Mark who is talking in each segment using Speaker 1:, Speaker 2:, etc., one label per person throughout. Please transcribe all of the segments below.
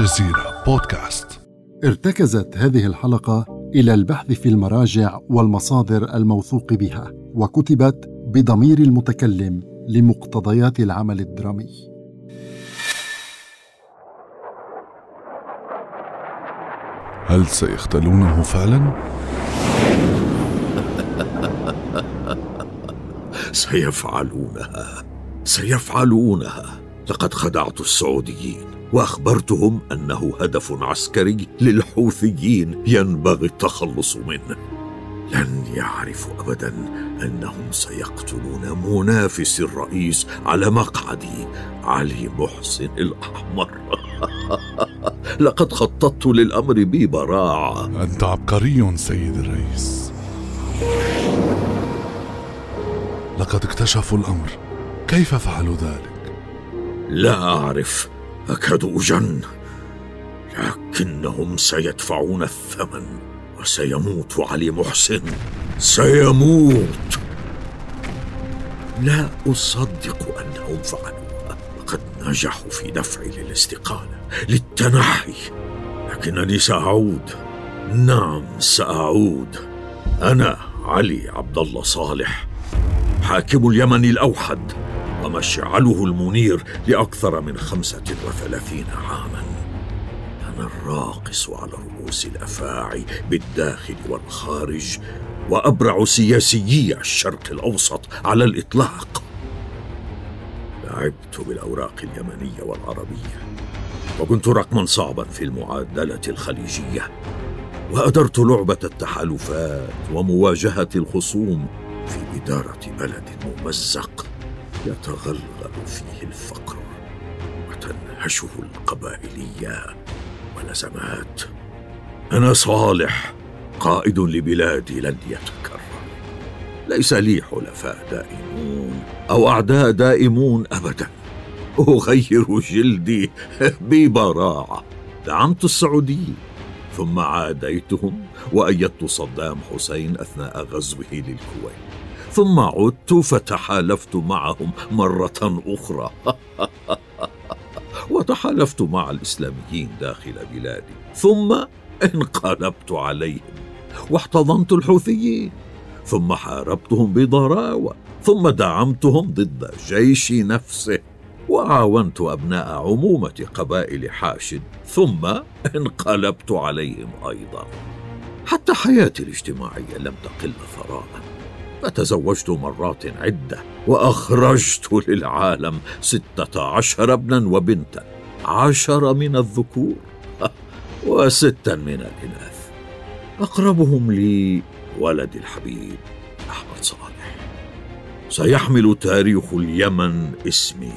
Speaker 1: الجزيرة بودكاست.
Speaker 2: ارتكزت هذه الحلقة إلى البحث في المراجع والمصادر الموثوق بها وكتبت بضمير المتكلم لمقتضيات العمل الدرامي.
Speaker 1: هل سيختلونه فعلا؟
Speaker 3: سيفعلونها. سيفعلونها. لقد خدعت السعوديين. وأخبرتهم أنه هدف عسكري للحوثيين ينبغي التخلص منه. لن يعرفوا ابدا أنهم سيقتلون منافس الرئيس على مقعد علي محسن الأحمر. لقد خططت للأمر ببراعة.
Speaker 1: أنت عبقري سيد الرئيس. لقد اكتشفوا الأمر. كيف فعلوا ذلك؟
Speaker 3: لا أعرف. اكاد اجن لكنهم سيدفعون الثمن وسيموت علي محسن. سيموت! لا أصدق أنهم فعلوها لقد نجحوا في دفعي للاستقالة للتنحي. لكنني سأعود. نعم سأعود. أنا علي عبد الله صالح حاكم اليمن الأوحد. ومشعله المنير لأكثر من خمسة وثلاثين عاما. أنا الراقص على رؤوس الأفاعي بالداخل والخارج وأبرع سياسيي الشرق الأوسط على الإطلاق. لعبت بالأوراق اليمنية والعربية وكنت رقما صعبا في المعادلة الخليجية وأدرت لعبة التحالفات ومواجهة الخصوم في إدارة بلد ممزق. يتغلغل فيه الفقر وتنهشه القبائلية والأزمات. أنا صالح قائد لبلادي لن يتكرر. ليس لي حلفاء دائمون أو أعداء دائمون ابدا. أغير جلدي ببراعه دعمت السعوديين ثم عاديتهم وأيدت صدام حسين أثناء غزوه للكويت. ثم عدت فتحالفت معهم مرة أخرى. وتحالفت مع الإسلاميين داخل بلادي. ثم انقلبت عليهم. واحتضنت الحوثيين. ثم حاربتهم بضراوة. ثم دعمتهم ضد جيش نفسه. وعاونت أبناء عمومة قبائل حاشد. ثم انقلبت عليهم أيضا. حتى حياتي الاجتماعية لم تقل ثراء فتزوجت مرات عدة وأخرجت للعالم ستة عشر ابنا وبنتا عشر من الذكور وستا من الإناث. أقربهم لي ولدي الحبيب أحمد صالح. سيحمل تاريخ اليمن اسمي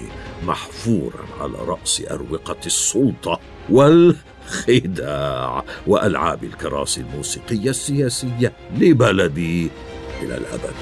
Speaker 3: محفورا على رأس أروقة السلطة والخداع وألعاب الكراسي الموسيقية السياسية لبلدي إلى الأبد.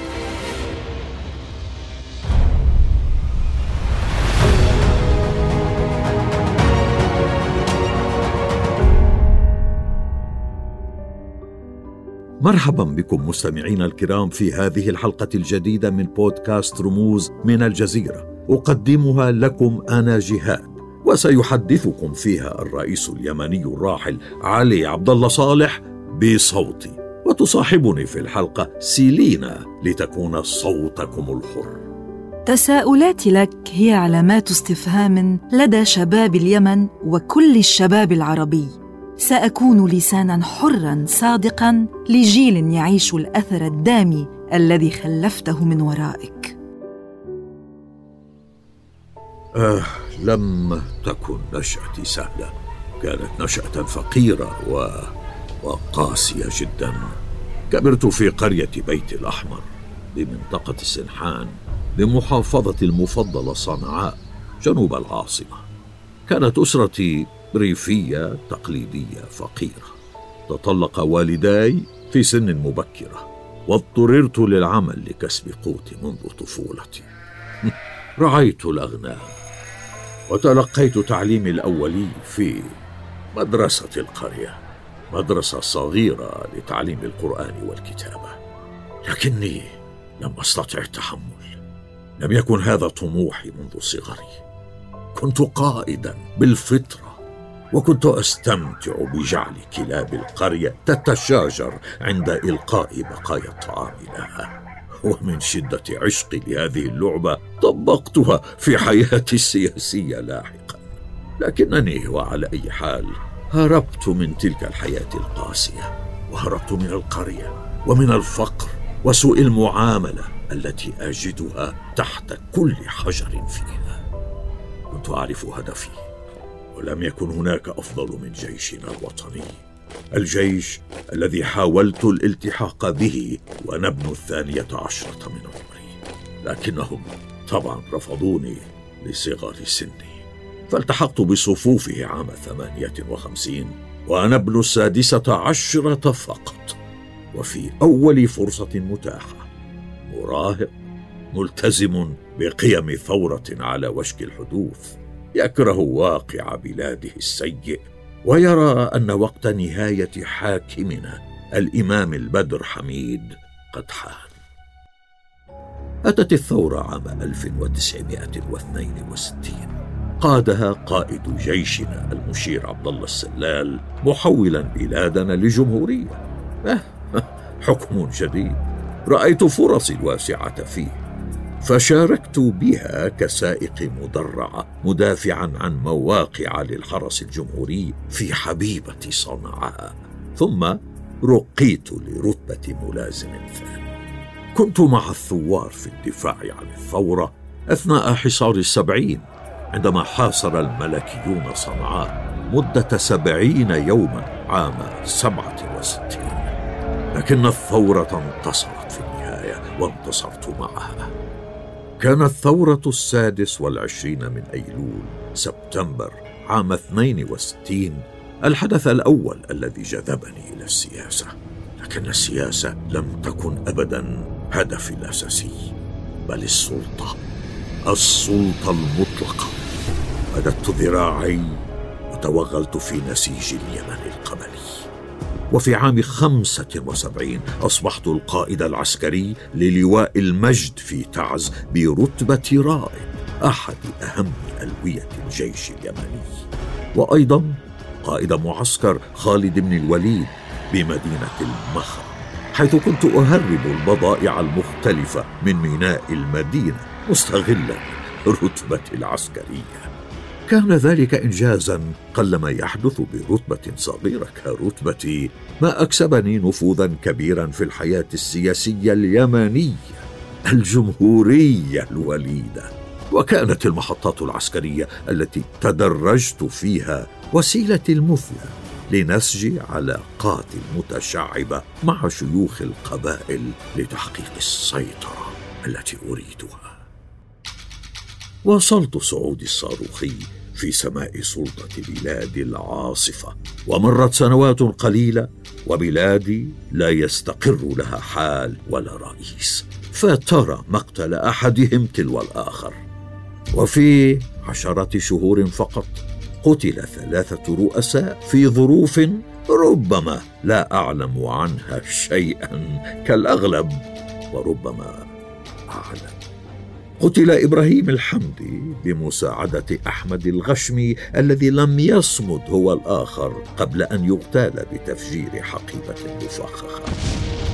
Speaker 3: مرحبا بكم مستمعينا الكرام في هذه الحلقة الجديدة من بودكاست رموز من الجزيرة. أقدمها لكم أنا جهاد وسيحدثكم فيها الرئيس اليمني الراحل علي عبد الله صالح بصوتي. وتصاحبني في الحلقة سيلينا لتكون صوتكم الحر.
Speaker 4: تساؤلاتي لك هي علامات استفهام لدى شباب اليمن وكل الشباب العربي. سأكون لسانا حرا صادقا لجيل يعيش الأثر الدامي الذي خلفته من ورائك.
Speaker 3: آه لم تكن نشأتي سهلة كانت نشأة فقيرة و... وقاسية جدا. كبرت في قرية بيت الأحمر بمنطقة سنحان بمحافظة المفضلة صنعاء جنوب العاصمة. كانت أسرتي ريفية تقليدية فقيرة. تطلق والداي في سن مبكرة واضطررت للعمل لكسب قوتي منذ طفولتي. رعيت الأغنام وتلقيت تعليمي الأولي في مدرسة القرية. مدرسة صغيرة لتعليم القرآن والكتابة. لكني لم أستطع التحمل. لم يكن هذا طموحي منذ صغري. كنت قائدا بالفطرة وكنت أستمتع بجعل كلاب القرية تتشاجر عند إلقاء بقايا الطعام لها. ومن شدة عشقي لهذه اللعبة طبقتها في حياتي السياسية لاحقا. لكنني وعلى أي حال هربت من تلك الحياة القاسية وهربت من القرية ومن الفقر وسوء المعاملة التي أجدها تحت كل حجر فيها. كنت أعرف هدفي ولم يكن هناك أفضل من جيشنا الوطني. الجيش الذي حاولت الالتحاق به وأنا ابن الثانية عشرة من عمري لكنهم طبعا رفضوني لصغر سني. فالتحقت بصفوفه عام ثمانية وخمسين وأنا ابن السادسة عشرة فقط وفي أول فرصة متاحة. مراهق ملتزم بقيم ثورة على وشك الحدوث يكره واقع بلاده السيء ويرى أن وقت نهاية حاكمنا الإمام البدر حميد قد حان. أتت الثورة عام 1962 قادها قائد جيشنا المشير عبد الله السلال محولا بلادنا لجمهورية. أه حكم جديد. رأيت فرصي الواسعة فيه. فشاركت بها كسائق مدرعة مدافعا عن مواقع للحرس الجمهوري في حبيبة صنعاء. ثم رقيت لرتبة ملازم ثاني كنت مع الثوار في الدفاع عن الثورة أثناء حصار السبعين. عندما حاصر الملكيون صنعاء مدة سبعين يوما عام سبعة وستين. لكن الثورة انتصرت في النهاية وانتصرت معها. كانت ثورة السادس والعشرين من أيلول سبتمبر عام 62 الحدث الأول الذي جذبني إلى السياسة. لكن السياسة لم تكن أبدا هدفي الأساسي بل السلطة السلطة المطلقة. مددت ذراعي وتوغلت في نسيج اليمن القمري وفي عام خمسة وسبعين أصبحت القائد العسكري للواء المجد في تعز برتبة رائد أحد أهم ألوية الجيش اليمني. وأيضا قائد معسكر خالد بن الوليد بمدينة المخر حيث كنت أهرب البضائع المختلفة من ميناء المدينة مستغلا رتبتي العسكرية. كان ذلك انجازا قلما يحدث برتبة صغيرة كرتبتي ما أكسبني نفوذا كبيرا في الحياة السياسية اليمنية الجمهورية الوليدة. وكانت المحطات العسكرية التي تدرجت فيها وسيلتي المثلى لنسج علاقات متشعبه مع شيوخ القبائل لتحقيق السيطرة التي أريدها. واصلت صعودي الصاروخي في سماء سلطة بلادي العاصفة ومرت سنوات قليلة وبلادي لا يستقر لها حال ولا رئيس فترى مقتل أحدهم تلو الآخر. وفي عشرة شهور فقط قتل ثلاثة رؤساء في ظروف ربما لا أعلم عنها شيئا كالأغلب وربما أعلم. قتل إبراهيم الحمدي بمساعدة أحمد الغشمي الذي لم يصمد هو الآخر قبل أن يغتال بتفجير حقيبة مفخخة.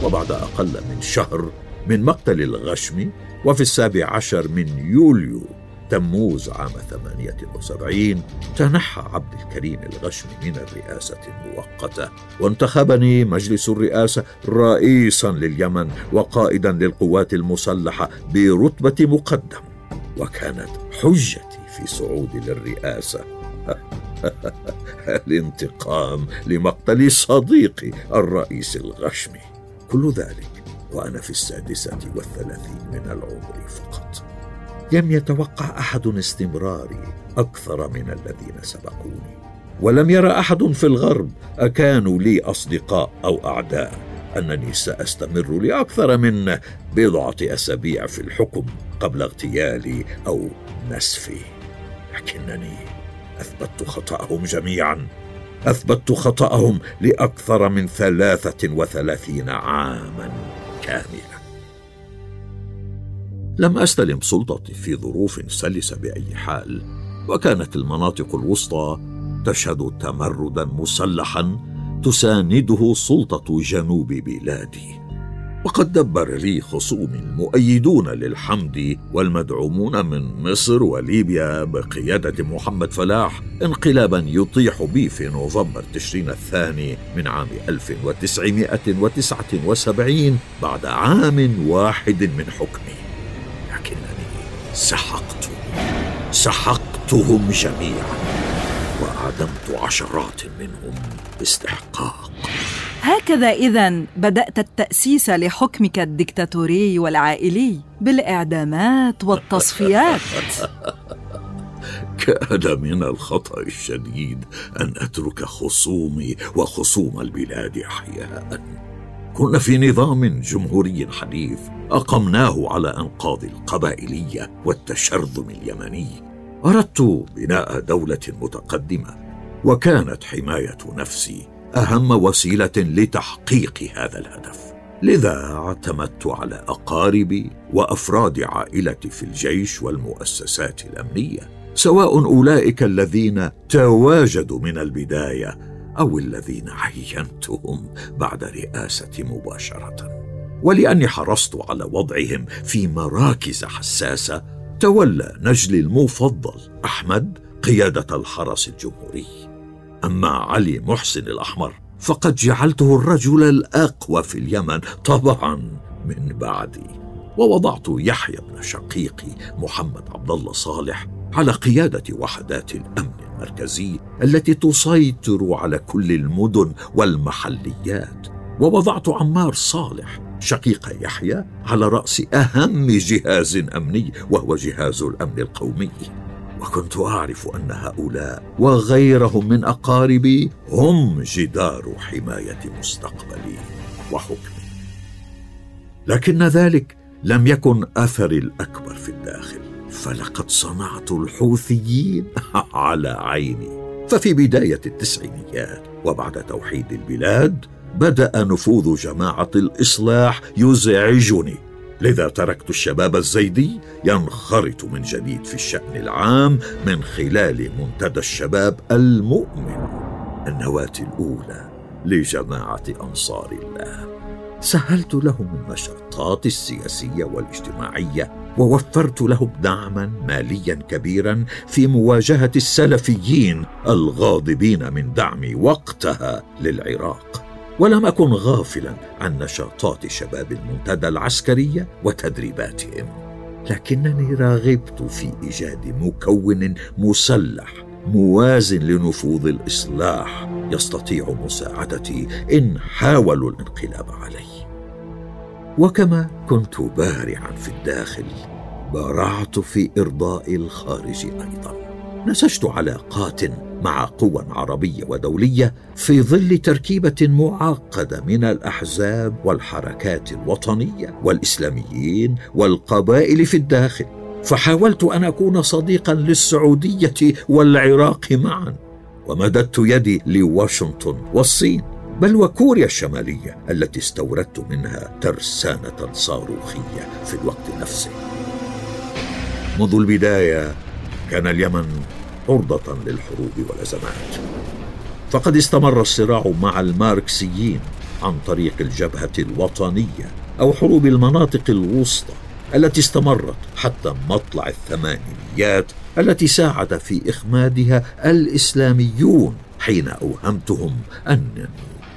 Speaker 3: وبعد أقل من شهر من مقتل الغشمي وفي السابع عشر من يوليو تموز عام 78 تنحى عبد الكريم الغشمي من الرئاسة المؤقتة وانتخبني مجلس الرئاسة رئيسا لليمن وقائدا للقوات المسلحة برتبة مقدم. وكانت حجتي في صعودي للرئاسة. الانتقام لمقتل صديقي الرئيس الغشمي. كل ذلك وأنا في السادسة والثلاثين من العمر فقط. لم يتوقع أحد استمراري أكثر من الذين سبقوني. ولم يرى أحد في الغرب أكانوا لي أصدقاء أو أعداء. أنني سأستمر لأكثر من بضعة أسابيع في الحكم قبل اغتيالي أو نسفي. لكنني أثبتت خطأهم جميعا. أثبتت خطأهم لأكثر من ثلاثة وثلاثين عاما كاملة لم أستلم سلطتي في ظروف سلسة بأي حال وكانت المناطق الوسطى تشهد تمردا مسلحا تسانده سلطة جنوب بلادي. وقد دبر لي خصومي المؤيدون للحمد والمدعومون من مصر وليبيا بقيادة محمد فلاح انقلابا يطيح بي في نوفمبر تشرين الثاني من عام 1979 بعد عام واحد من حكمي. سحقت سحقتهم جميعا وأعدمت عشرات منهم باستحقاق.
Speaker 4: هكذا إذا بدأت التأسيس لحكمك الدكتاتوري والعائلي بالإعدامات والتصفيات.
Speaker 3: كان من الخطأ الشديد أن أترك خصومي وخصوم البلاد أحياء. كنا في نظام جمهوري حديث أقمناه على أنقاض القبائلية والتشرذم اليمني. أردت بناء دولة متقدمة وكانت حماية نفسي أهم وسيلة لتحقيق هذا الهدف. لذا اعتمدت على أقاربي وأفراد عائلتي في الجيش والمؤسسات الأمنية سواء أولئك الذين تواجدوا من البداية أو الذين عينتهم بعد رئاستي مباشرة. ولأني حرصت على وضعهم في مراكز حساسة تولى نجلي المفضل أحمد قيادة الحرس الجمهوري. أما علي محسن الأحمر فقد جعلته الرجل الأقوى في اليمن طبعا من بعدي. ووضعت يحيى بن شقيقي محمد عبد الله صالح على قيادة وحدات الأمن المركزي التي تسيطر على كل المدن والمحليات. ووضعت عمار صالح شقيق يحيى على رأس أهم جهاز أمني وهو جهاز الأمن القومي. وكنت أعرف أن هؤلاء وغيرهم من أقاربي هم جدار حماية مستقبلي وحكمي. لكن ذلك لم يكن أثري الأكبر في الداخل. فلقد صنعت الحوثيين على عيني. ففي بداية التسعينيات وبعد توحيد البلاد بدأ نفوذ جماعة الإصلاح يزعجني. لذا تركت الشباب الزيدي ينخرط من جديد في الشأن العام من خلال منتدى الشباب المؤمن. النواة الأولى لجماعة أنصار الله. سهلت لهم النشاطات السياسية والاجتماعية ووفرت لهم دعما ماليا كبيرا في مواجهة السلفيين الغاضبين من دعمي وقتها للعراق. ولم أكن غافلا عن نشاطات شباب المنتدى العسكريه وتدريباتهم لكنني راغبت في إيجاد مكون مسلح موازن لنفوذ الإصلاح يستطيع مساعدتي إن حاولوا الانقلاب علي. وكما كنت بارعا في الداخل بارعت في إرضاء الخارج أيضا. نسجت علاقات مع قوى عربية ودولية في ظل تركيبة معقدة من الأحزاب والحركات الوطنية والإسلاميين والقبائل في الداخل. فحاولت أن أكون صديقا للسعودية والعراق معا ومددت يدي لواشنطن والصين بل وكوريا الشمالية التي استوردت منها ترسانة صاروخية في الوقت نفسه. منذ البداية كان اليمن عرضة للحروب والأزمات. فقد استمر الصراع مع الماركسيين عن طريق الجبهة الوطنية أو حروب المناطق الوسطى. التي استمرت حتى مطلع الثمانينيات التي ساعد في إخمادها الإسلاميون حين أوهمتهم أنني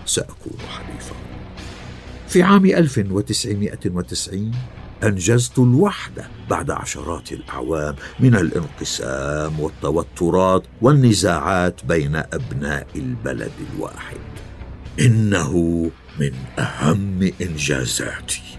Speaker 3: سأكون حليفهم في عام 1990 أنجزت الوحده بعد عشرات الأعوام من الانقسام والتوترات والنزاعات بين أبناء البلد الواحد. إنه من أهم إنجازاتي.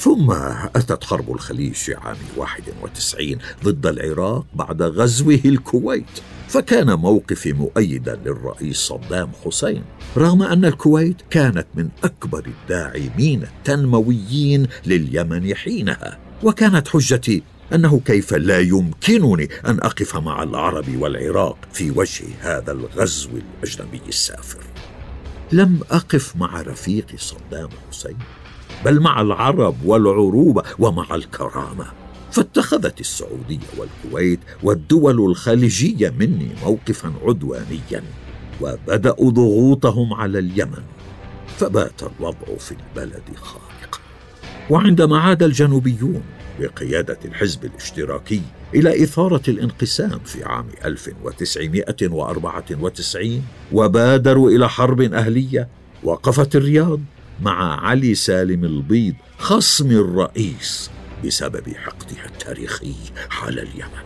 Speaker 3: ثم أتت حرب الخليج عام 91 ضد العراق بعد غزوه الكويت. فكان موقفي مؤيدا للرئيس صدام حسين رغم أن الكويت كانت من أكبر الداعمين التنمويين لليمن حينها. وكانت حجتي أنه كيف لا يمكنني أن أقف مع العرب والعراق في وجه هذا الغزو الأجنبي السافر. لم أقف مع رفيقي صدام حسين. بل مع العرب والعروبه ومع الكرامة. فاتخذت السعودية والكويت والدول الخليجية مني موقفا عدوانيا وبدأوا ضغوطهم على اليمن. فبات الوضع في البلد خارقا. وعندما عاد الجنوبيون بقيادة الحزب الاشتراكي إلى إثارة الانقسام في عام 1994 وبادروا إلى حرب أهلية وقفت الرياض مع علي سالم البيض خصم الرئيس بسبب حقدها التاريخي على اليمن.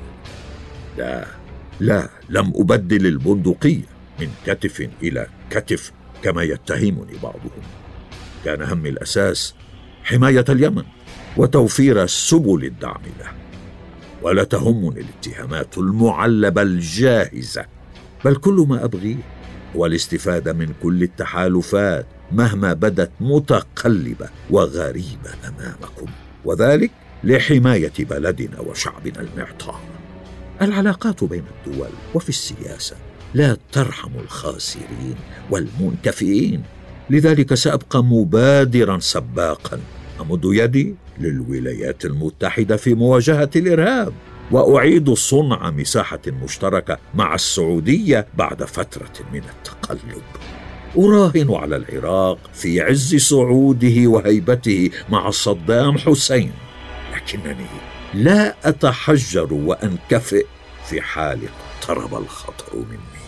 Speaker 3: لا لا لم أبدل البندقية من كتف إلى كتف كما يتهمني بعضهم. كان همي الأساس حماية اليمن وتوفير سبل الدعم له. ولا تهمني الاتهامات المعلبة الجاهزة بل كل ما أبغيه هو الاستفادة من كل التحالفات مهما بدت متقلبة وغريبه أمامكم وذلك لحماية بلدنا وشعبنا المعطاء. العلاقات بين الدول وفي السياسة لا ترحم الخاسرين والمنكفئين لذلك سأبقى مبادرا سباقا أمد يدي للولايات المتحدة في مواجهة الإرهاب وأعيد صنع مساحة مشتركة مع السعودية بعد فترة من التقلب. أراهن على العراق في عز صعوده وهيبته مع صدام حسين. لكنني لا أتحجر وأنكفئ في حال اقترب الخطر مني.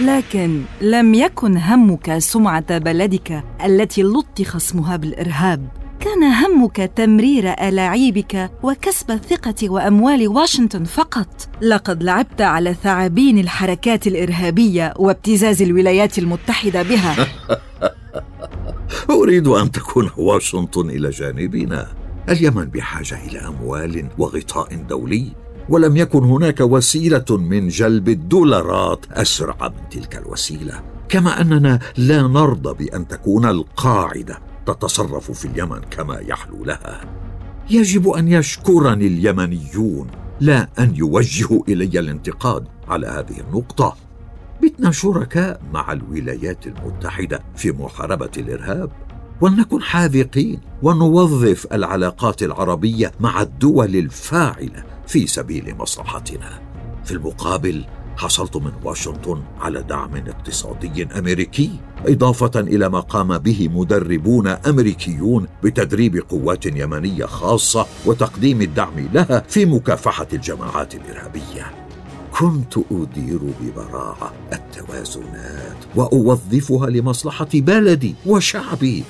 Speaker 4: لكن لم يكن همك سمعة بلدك التي لطخ اسمها بالإرهاب. كان همك تمرير ألاعيبك وكسب ثقه وأموال واشنطن فقط. لقد لعبت على ثعابين الحركات الإرهابية وابتزاز الولايات المتحدة بها.
Speaker 3: أريد أن تكون واشنطن إلى جانبنا. اليمن بحاجة إلى أموال وغطاء دولي ولم يكن هناك وسيلة من جلب الدولارات أسرع من تلك الوسيلة. كما أننا لا نرضى بأن تكون القاعدة. تتصرف في اليمن كما يحلو لها. يجب أن يشكرني اليمنيون لا أن يوجهوا إلي الانتقاد على هذه النقطة. بتنا شركاء مع الولايات المتحدة في محاربة الإرهاب. ولنكن حاذقين ونوظف العلاقات العربية مع الدول الفاعلة في سبيل مصلحتنا. في المقابل حصلت من واشنطن على دعم اقتصادي أمريكي إضافة إلى ما قام به مدربون أمريكيون بتدريب قوات يمنية خاصة وتقديم الدعم لها في مكافحة الجماعات الإرهابية. كنت أدير ببراعة التوازنات وأوظفها لمصلحة بلدي وشعبي.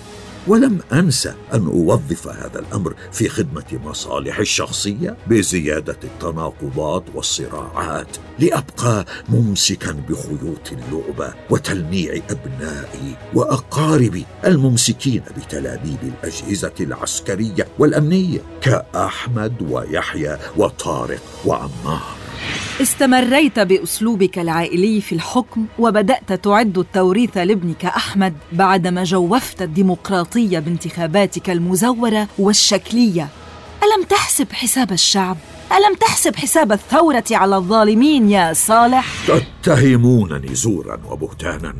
Speaker 3: ولم انسى أن أوظف هذا الأمر في خدمة مصالحي الشخصية بزيادة التناقضات والصراعات لأبقى ممسكا بخيوط اللعبة وتلميع أبنائي واقاربي الممسكين بتلابيب الأجهزة العسكرية والأمنية كأحمد ويحيى وطارق وعمار.
Speaker 4: استمريت بأسلوبك العائلي في الحكم وبدأت تعد التوريث لابنك أحمد بعدما جوفت الديمقراطية بانتخاباتك المزورة والشكلية. ألم تحسب حساب الشعب؟ ألم تحسب حساب الثورة على الظالمين يا صالح؟
Speaker 3: تتهمونني زورا وبهتانا.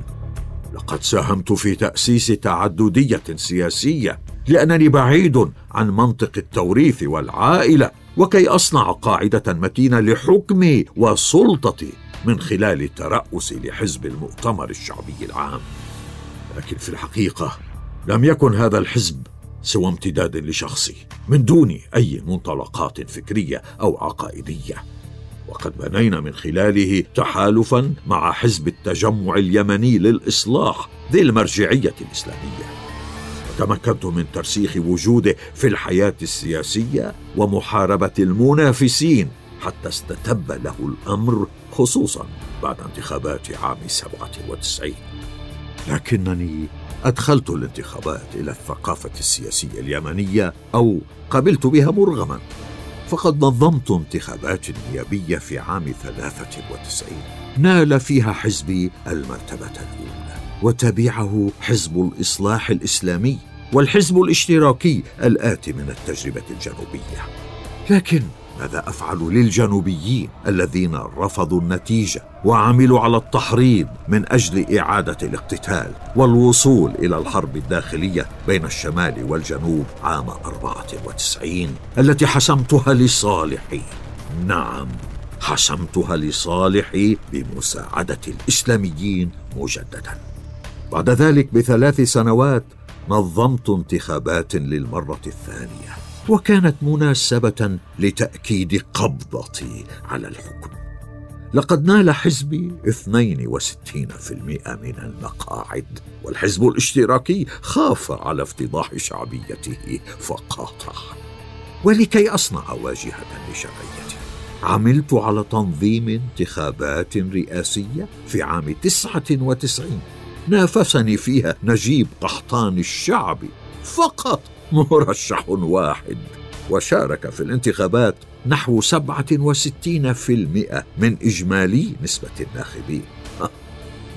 Speaker 3: لقد ساهمت في تأسيس تعددية سياسية لأنني بعيد عن منطق التوريث والعائلة. وكي أصنع قاعدة متينه لحكمي وسلطتي من خلال الترأس لحزب المؤتمر الشعبي العام. لكن في الحقيقة لم يكن هذا الحزب سوى امتداد لشخصي من دون أي منطلقات فكرية أو عقائدية. وقد بنينا من خلاله تحالفا مع حزب التجمع اليمني للإصلاح ذي المرجعية الإسلامية. تمكنت من ترسيخ وجوده في الحياة السياسية ومحاربة المنافسين حتى استتب له الأمر خصوصا بعد انتخابات عام 97 لكنني أدخلت الانتخابات إلى الثقافة السياسية اليمنية أو قبلت بها مرغما. فقد نظمت انتخابات نيابية في عام 93 نال فيها حزبي المرتبة الأولى. وتبعه حزب الإصلاح الإسلامي والحزب الاشتراكي الآتي من التجربة الجنوبية. لكن ماذا أفعل للجنوبيين الذين رفضوا النتيجة وعملوا على التحريض من أجل إعادة الاقتتال والوصول إلى الحرب الداخلية بين الشمال والجنوب عام 94 التي حسمتها لصالحي؟ نعم حسمتها لصالحي بمساعدة الإسلاميين مجددا. بعد ذلك بثلاث سنوات نظمت انتخابات للمرة الثانية وكانت مناسبة لتأكيد قبضتي على الحكم. لقد نال حزبي 62% من المقاعد والحزب الاشتراكي خاف على افتضاح شعبيته فقاطع. ولكي أصنع واجهة لشرعيتي عملت على تنظيم انتخابات رئاسية في عام 99 نافسني فيها نجيب قحطان الشعبي فقط مرشح واحد وشارك في الانتخابات نحو 67% من إجمالي نسبة الناخبين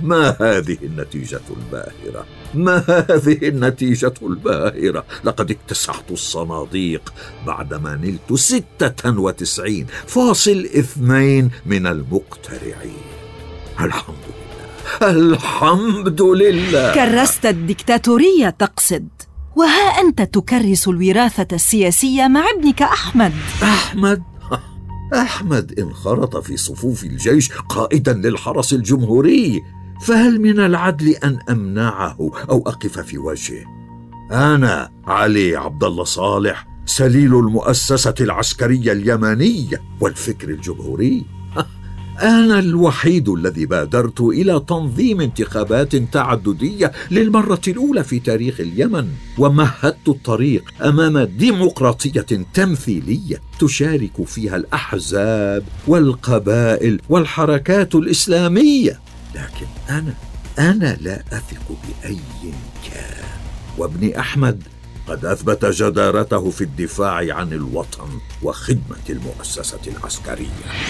Speaker 3: ما هذه النتيجة الباهرة؟ ما هذه النتيجة الباهرة؟ لقد اكتسحت الصناديق بعدما نلت ستة وتسعين فاصل اثنين من المقترعين الحمد الحمد لله.
Speaker 4: كرست الدكتاتورية تقصد. وها أنت تكرس الوراثة السياسية مع ابنك أحمد.
Speaker 3: أحمد؟ أحمد انخرط في صفوف الجيش قائدا للحرس الجمهوري فهل من العدل أن أمنعه أو أقف في وجهه؟ أنا علي عبد الله صالح سليل المؤسسة العسكرية اليمنية والفكر الجمهوري. أنا الوحيد الذي بادرت إلى تنظيم انتخابات تعددية للمرة الأولى في تاريخ اليمن ومهدت الطريق أمام ديمقراطية تمثيلية تشارك فيها الأحزاب والقبائل والحركات الإسلامية. لكن أنا أنا لا أثق بأي كان. وابني أحمد قد أثبت جدارته في الدفاع عن الوطن وخدمة المؤسسة العسكرية.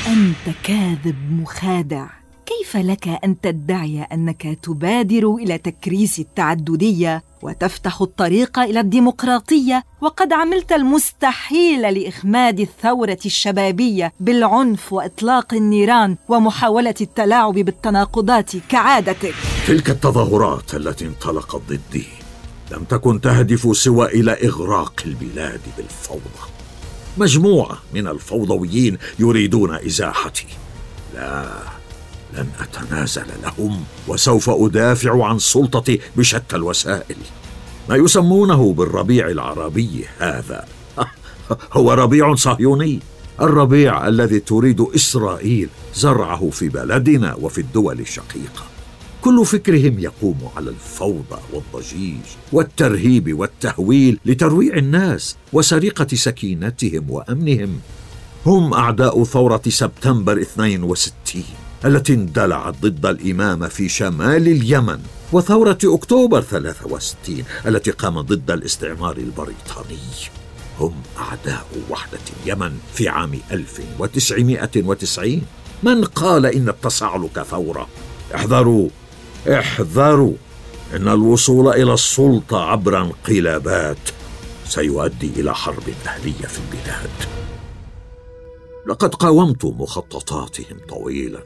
Speaker 4: أنت كاذب مخادع. كيف لك أن تدعي أنك تبادر إلى تكريس التعددية وتفتح الطريق إلى الديمقراطية؟ وقد عملت المستحيل لإخماد الثورة الشبابية بالعنف وإطلاق النيران ومحاولة التلاعب بالتناقضات كعادتك.
Speaker 3: تلك التظاهرات التي انطلقت ضدي. لم تكن تهدف سوى إلى إغراق البلاد بالفوضى. مجموعة من الفوضويين يريدون إزاحتي. لا لن أتنازل لهم وسوف أدافع عن سلطتي بشتى الوسائل. ما يسمونه بالربيع العربي هذا. هو ربيع صهيوني. الربيع الذي تريد إسرائيل زرعه في بلدنا وفي الدول الشقيقة. كل فكرهم يقوم على الفوضى والضجيج والترهيب والتهويل لترويع الناس وسرقة سكينتهم وأمنهم. هم أعداء ثورة سبتمبر 62 التي اندلعت ضد الامامه في شمال اليمن وثورة أكتوبر 63 التي قامت ضد الاستعمار البريطاني. هم أعداء وحدة اليمن في عام 1990 من قال إن التصعلك ثورة؟ احذروا! احذروا إن الوصول إلى السلطة عبر انقلابات سيؤدي إلى حرب أهلية في البلاد. لقد قاومت مخططاتهم طويلا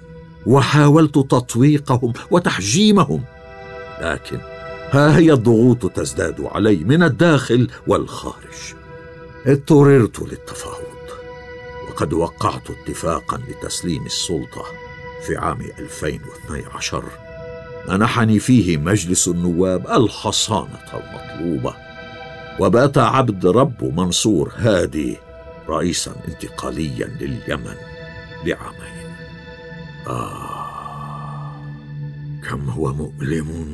Speaker 3: وحاولت تطويقهم وتحجيمهم لكن ها هي الضغوط تزداد علي من الداخل والخارج. اضطررت للتفاوض وقد وقعت اتفاقا لتسليم السلطة في عام 2012 منحني فيه مجلس النواب الحصانة المطلوبة. وبات عبد رب منصور هادي رئيسا انتقاليا لليمن لعامين. آه كم هو مؤلم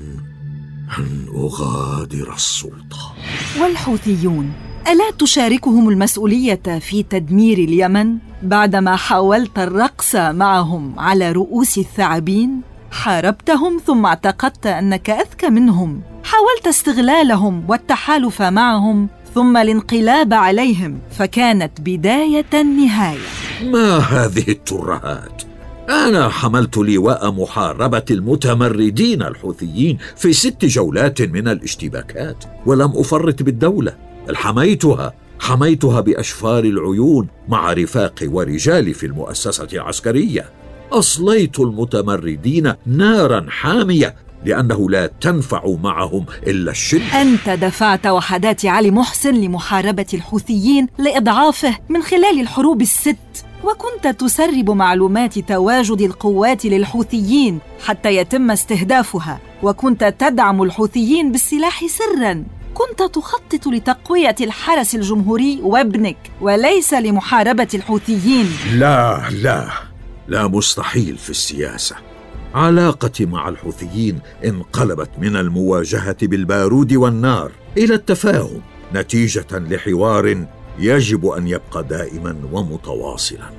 Speaker 3: أن أغادر السلطة
Speaker 4: والحوثيون ألا تشاركهم المسؤولية في تدمير اليمن بعدما حاولت الرقص معهم على رؤوس الثعابين؟ حاربتهم ثم اعتقدت أنك أذكى منهم. حاولت استغلالهم والتحالف معهم ثم الانقلاب عليهم فكانت بداية النهاية.
Speaker 3: ما هذه الترهات؟ أنا حملت لواء محاربة المتمردين الحوثيين في ست جولات من الاشتباكات ولم أفرط بالدولة. بل حميتها حميتها بأشفار العيون مع رفاقي ورجالي في المؤسسة العسكرية. أصليت المتمردين نارا حامية لأنه لا تنفع معهم إلا الشدة.
Speaker 4: أنت دفعت وحدات علي محسن لمحاربة الحوثيين لإضعافه من خلال الحروب الست وكنت تسرب معلومات تواجد القوات للحوثيين حتى يتم استهدافها وكنت تدعم الحوثيين بالسلاح سرا. كنت تخطط لتقوية الحرس الجمهوري وابنك وليس لمحاربة الحوثيين.
Speaker 3: لا لا. لا مستحيل في السياسة. علاقتي مع الحوثيين انقلبت من المواجهة بالبارود والنار إلى التفاهم نتيجة لحوار يجب أن يبقى دائما ومتواصلا.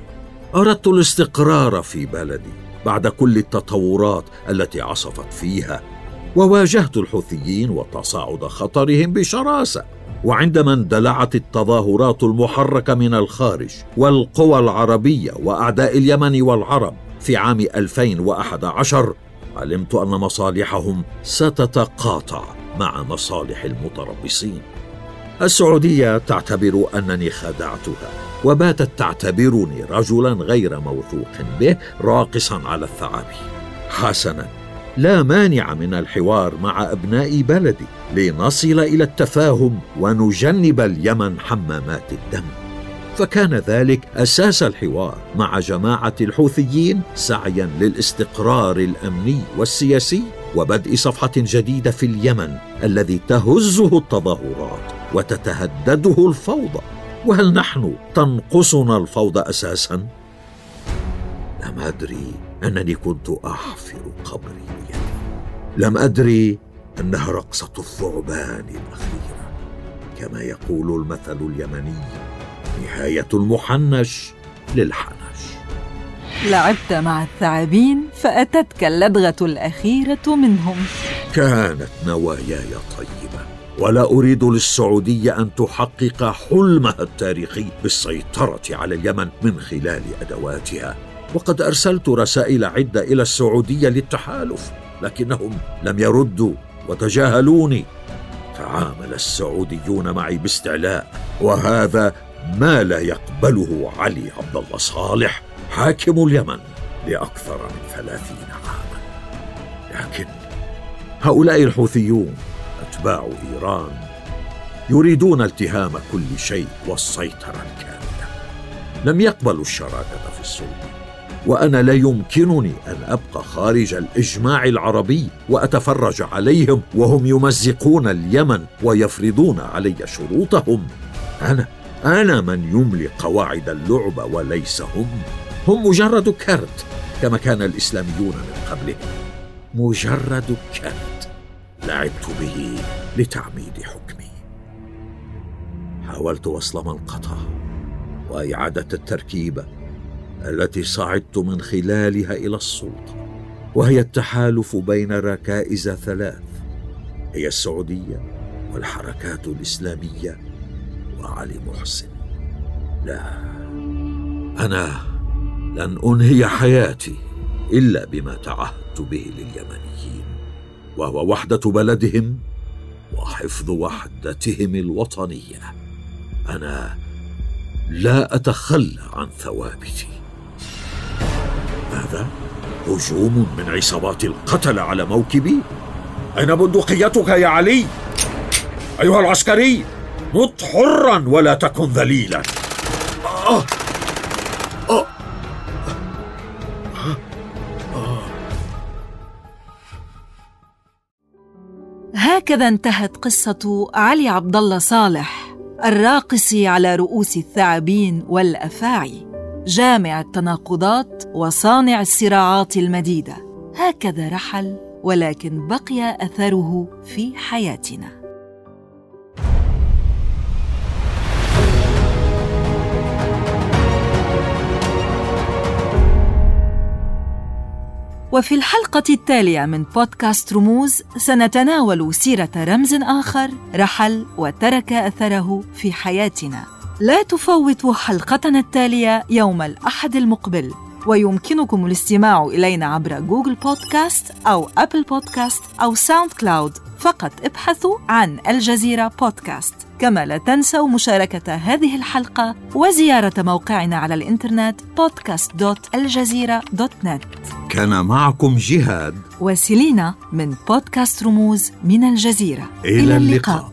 Speaker 3: أردت الاستقرار في بلدي بعد كل التطورات التي عصفت فيها وواجهت الحوثيين وتصاعد خطرهم بشراسة. وعندما اندلعت التظاهرات المحركة من الخارج والقوى العربية وأعداء اليمن والعرب في عام 2011 علمت أن مصالحهم ستتقاطع مع مصالح المتربصين. السعودية تعتبر أنني خدعتها وباتت تعتبرني رجلا غير موثوق به راقصا على الثعابين. حسنا لا مانع من الحوار مع أبناء بلدي. لنصل إلى التفاهم ونجنب اليمن حمامات الدم. فكان ذلك أساس الحوار مع جماعة الحوثيين سعيا للاستقرار الأمني والسياسي وبدء صفحة جديدة في اليمن الذي تهزه التظاهرات وتتهدده الفوضى. وهل نحن تنقصنا الفوضى أساسا؟ لم أدري أنني كنت أحفر قبري لم أدري أنها رقصة الثعبان الأخيرة كما يقول المثل اليمني نهاية المحنش للحنش.
Speaker 4: لعبت مع الثعابين فأتتك اللدغة الأخيرة منهم.
Speaker 3: كانت نواياي طيبة ولا أريد للسعودية أن تحقق حلمها التاريخي بالسيطرة على اليمن من خلال أدواتها. وقد أرسلت رسائل عدة إلى السعودية للتحالف لكنهم لم يردوا. وتجاهلوني. تعامل السعوديون معي باستعلاء وهذا ما لا يقبله علي عبد الله صالح حاكم اليمن لأكثر من ثلاثين عاما. لكن هؤلاء الحوثيون أتباع إيران يريدون التهام كل شيء والسيطرة الكاملة. لم يقبلوا الشراكة في السلطة. وأنا لا يمكنني أن أبقى خارج الإجماع العربي وأتفرج عليهم وهم يمزقون اليمن ويفرضون علي شروطهم. أنا أنا من يملي قواعد اللعبه وليس هم. هم مجرد كرت كما كان الإسلاميون من قبلهم مجرد كرت. لعبت به لتعميد حكمي. حاولت وصل منقطه وإعادة التركيبه التي صعدت من خلالها إلى السلطة وهي التحالف بين ركائز ثلاث هي السعودية والحركات الإسلامية وعلي محسن. لا أنا لن أنهي حياتي إلا بما تعهدت به لليمنيين وهو وحدة بلدهم وحفظ وحدتهم الوطنية. أنا لا أتخلى عن ثوابتي. ماذا هجوم من عصابات القتلة على موكبي؟ أين بندقيتك يا علي؟ أيها العسكري مت حرا ولا تكن ذليلا. آه. آه.
Speaker 4: هكذا انتهت قصة علي عبد الله صالح الراقص على رؤوس الثعابين والأفاعي. جامع التناقضات وصانع الصراعات المديدة. هكذا رحل ولكن بقي أثره في حياتنا. وفي الحلقة التالية من بودكاست رموز سنتناول سيرة رمز آخر رحل وترك أثره في حياتنا. لا تفوتوا حلقتنا التالية يوم الأحد المقبل ويمكنكم الاستماع إلينا عبر Google Podcast أو Apple Podcast أو SoundCloud. فقط ابحثوا عن الجزيرة بودكاست. كما لا تنسوا مشاركة هذه الحلقة وزيارة موقعنا على الإنترنت podcast.aljazeera.net
Speaker 3: كان معكم جهاد
Speaker 4: وسيلينا من بودكاست رموز من الجزيرة.
Speaker 3: إلى اللقاء.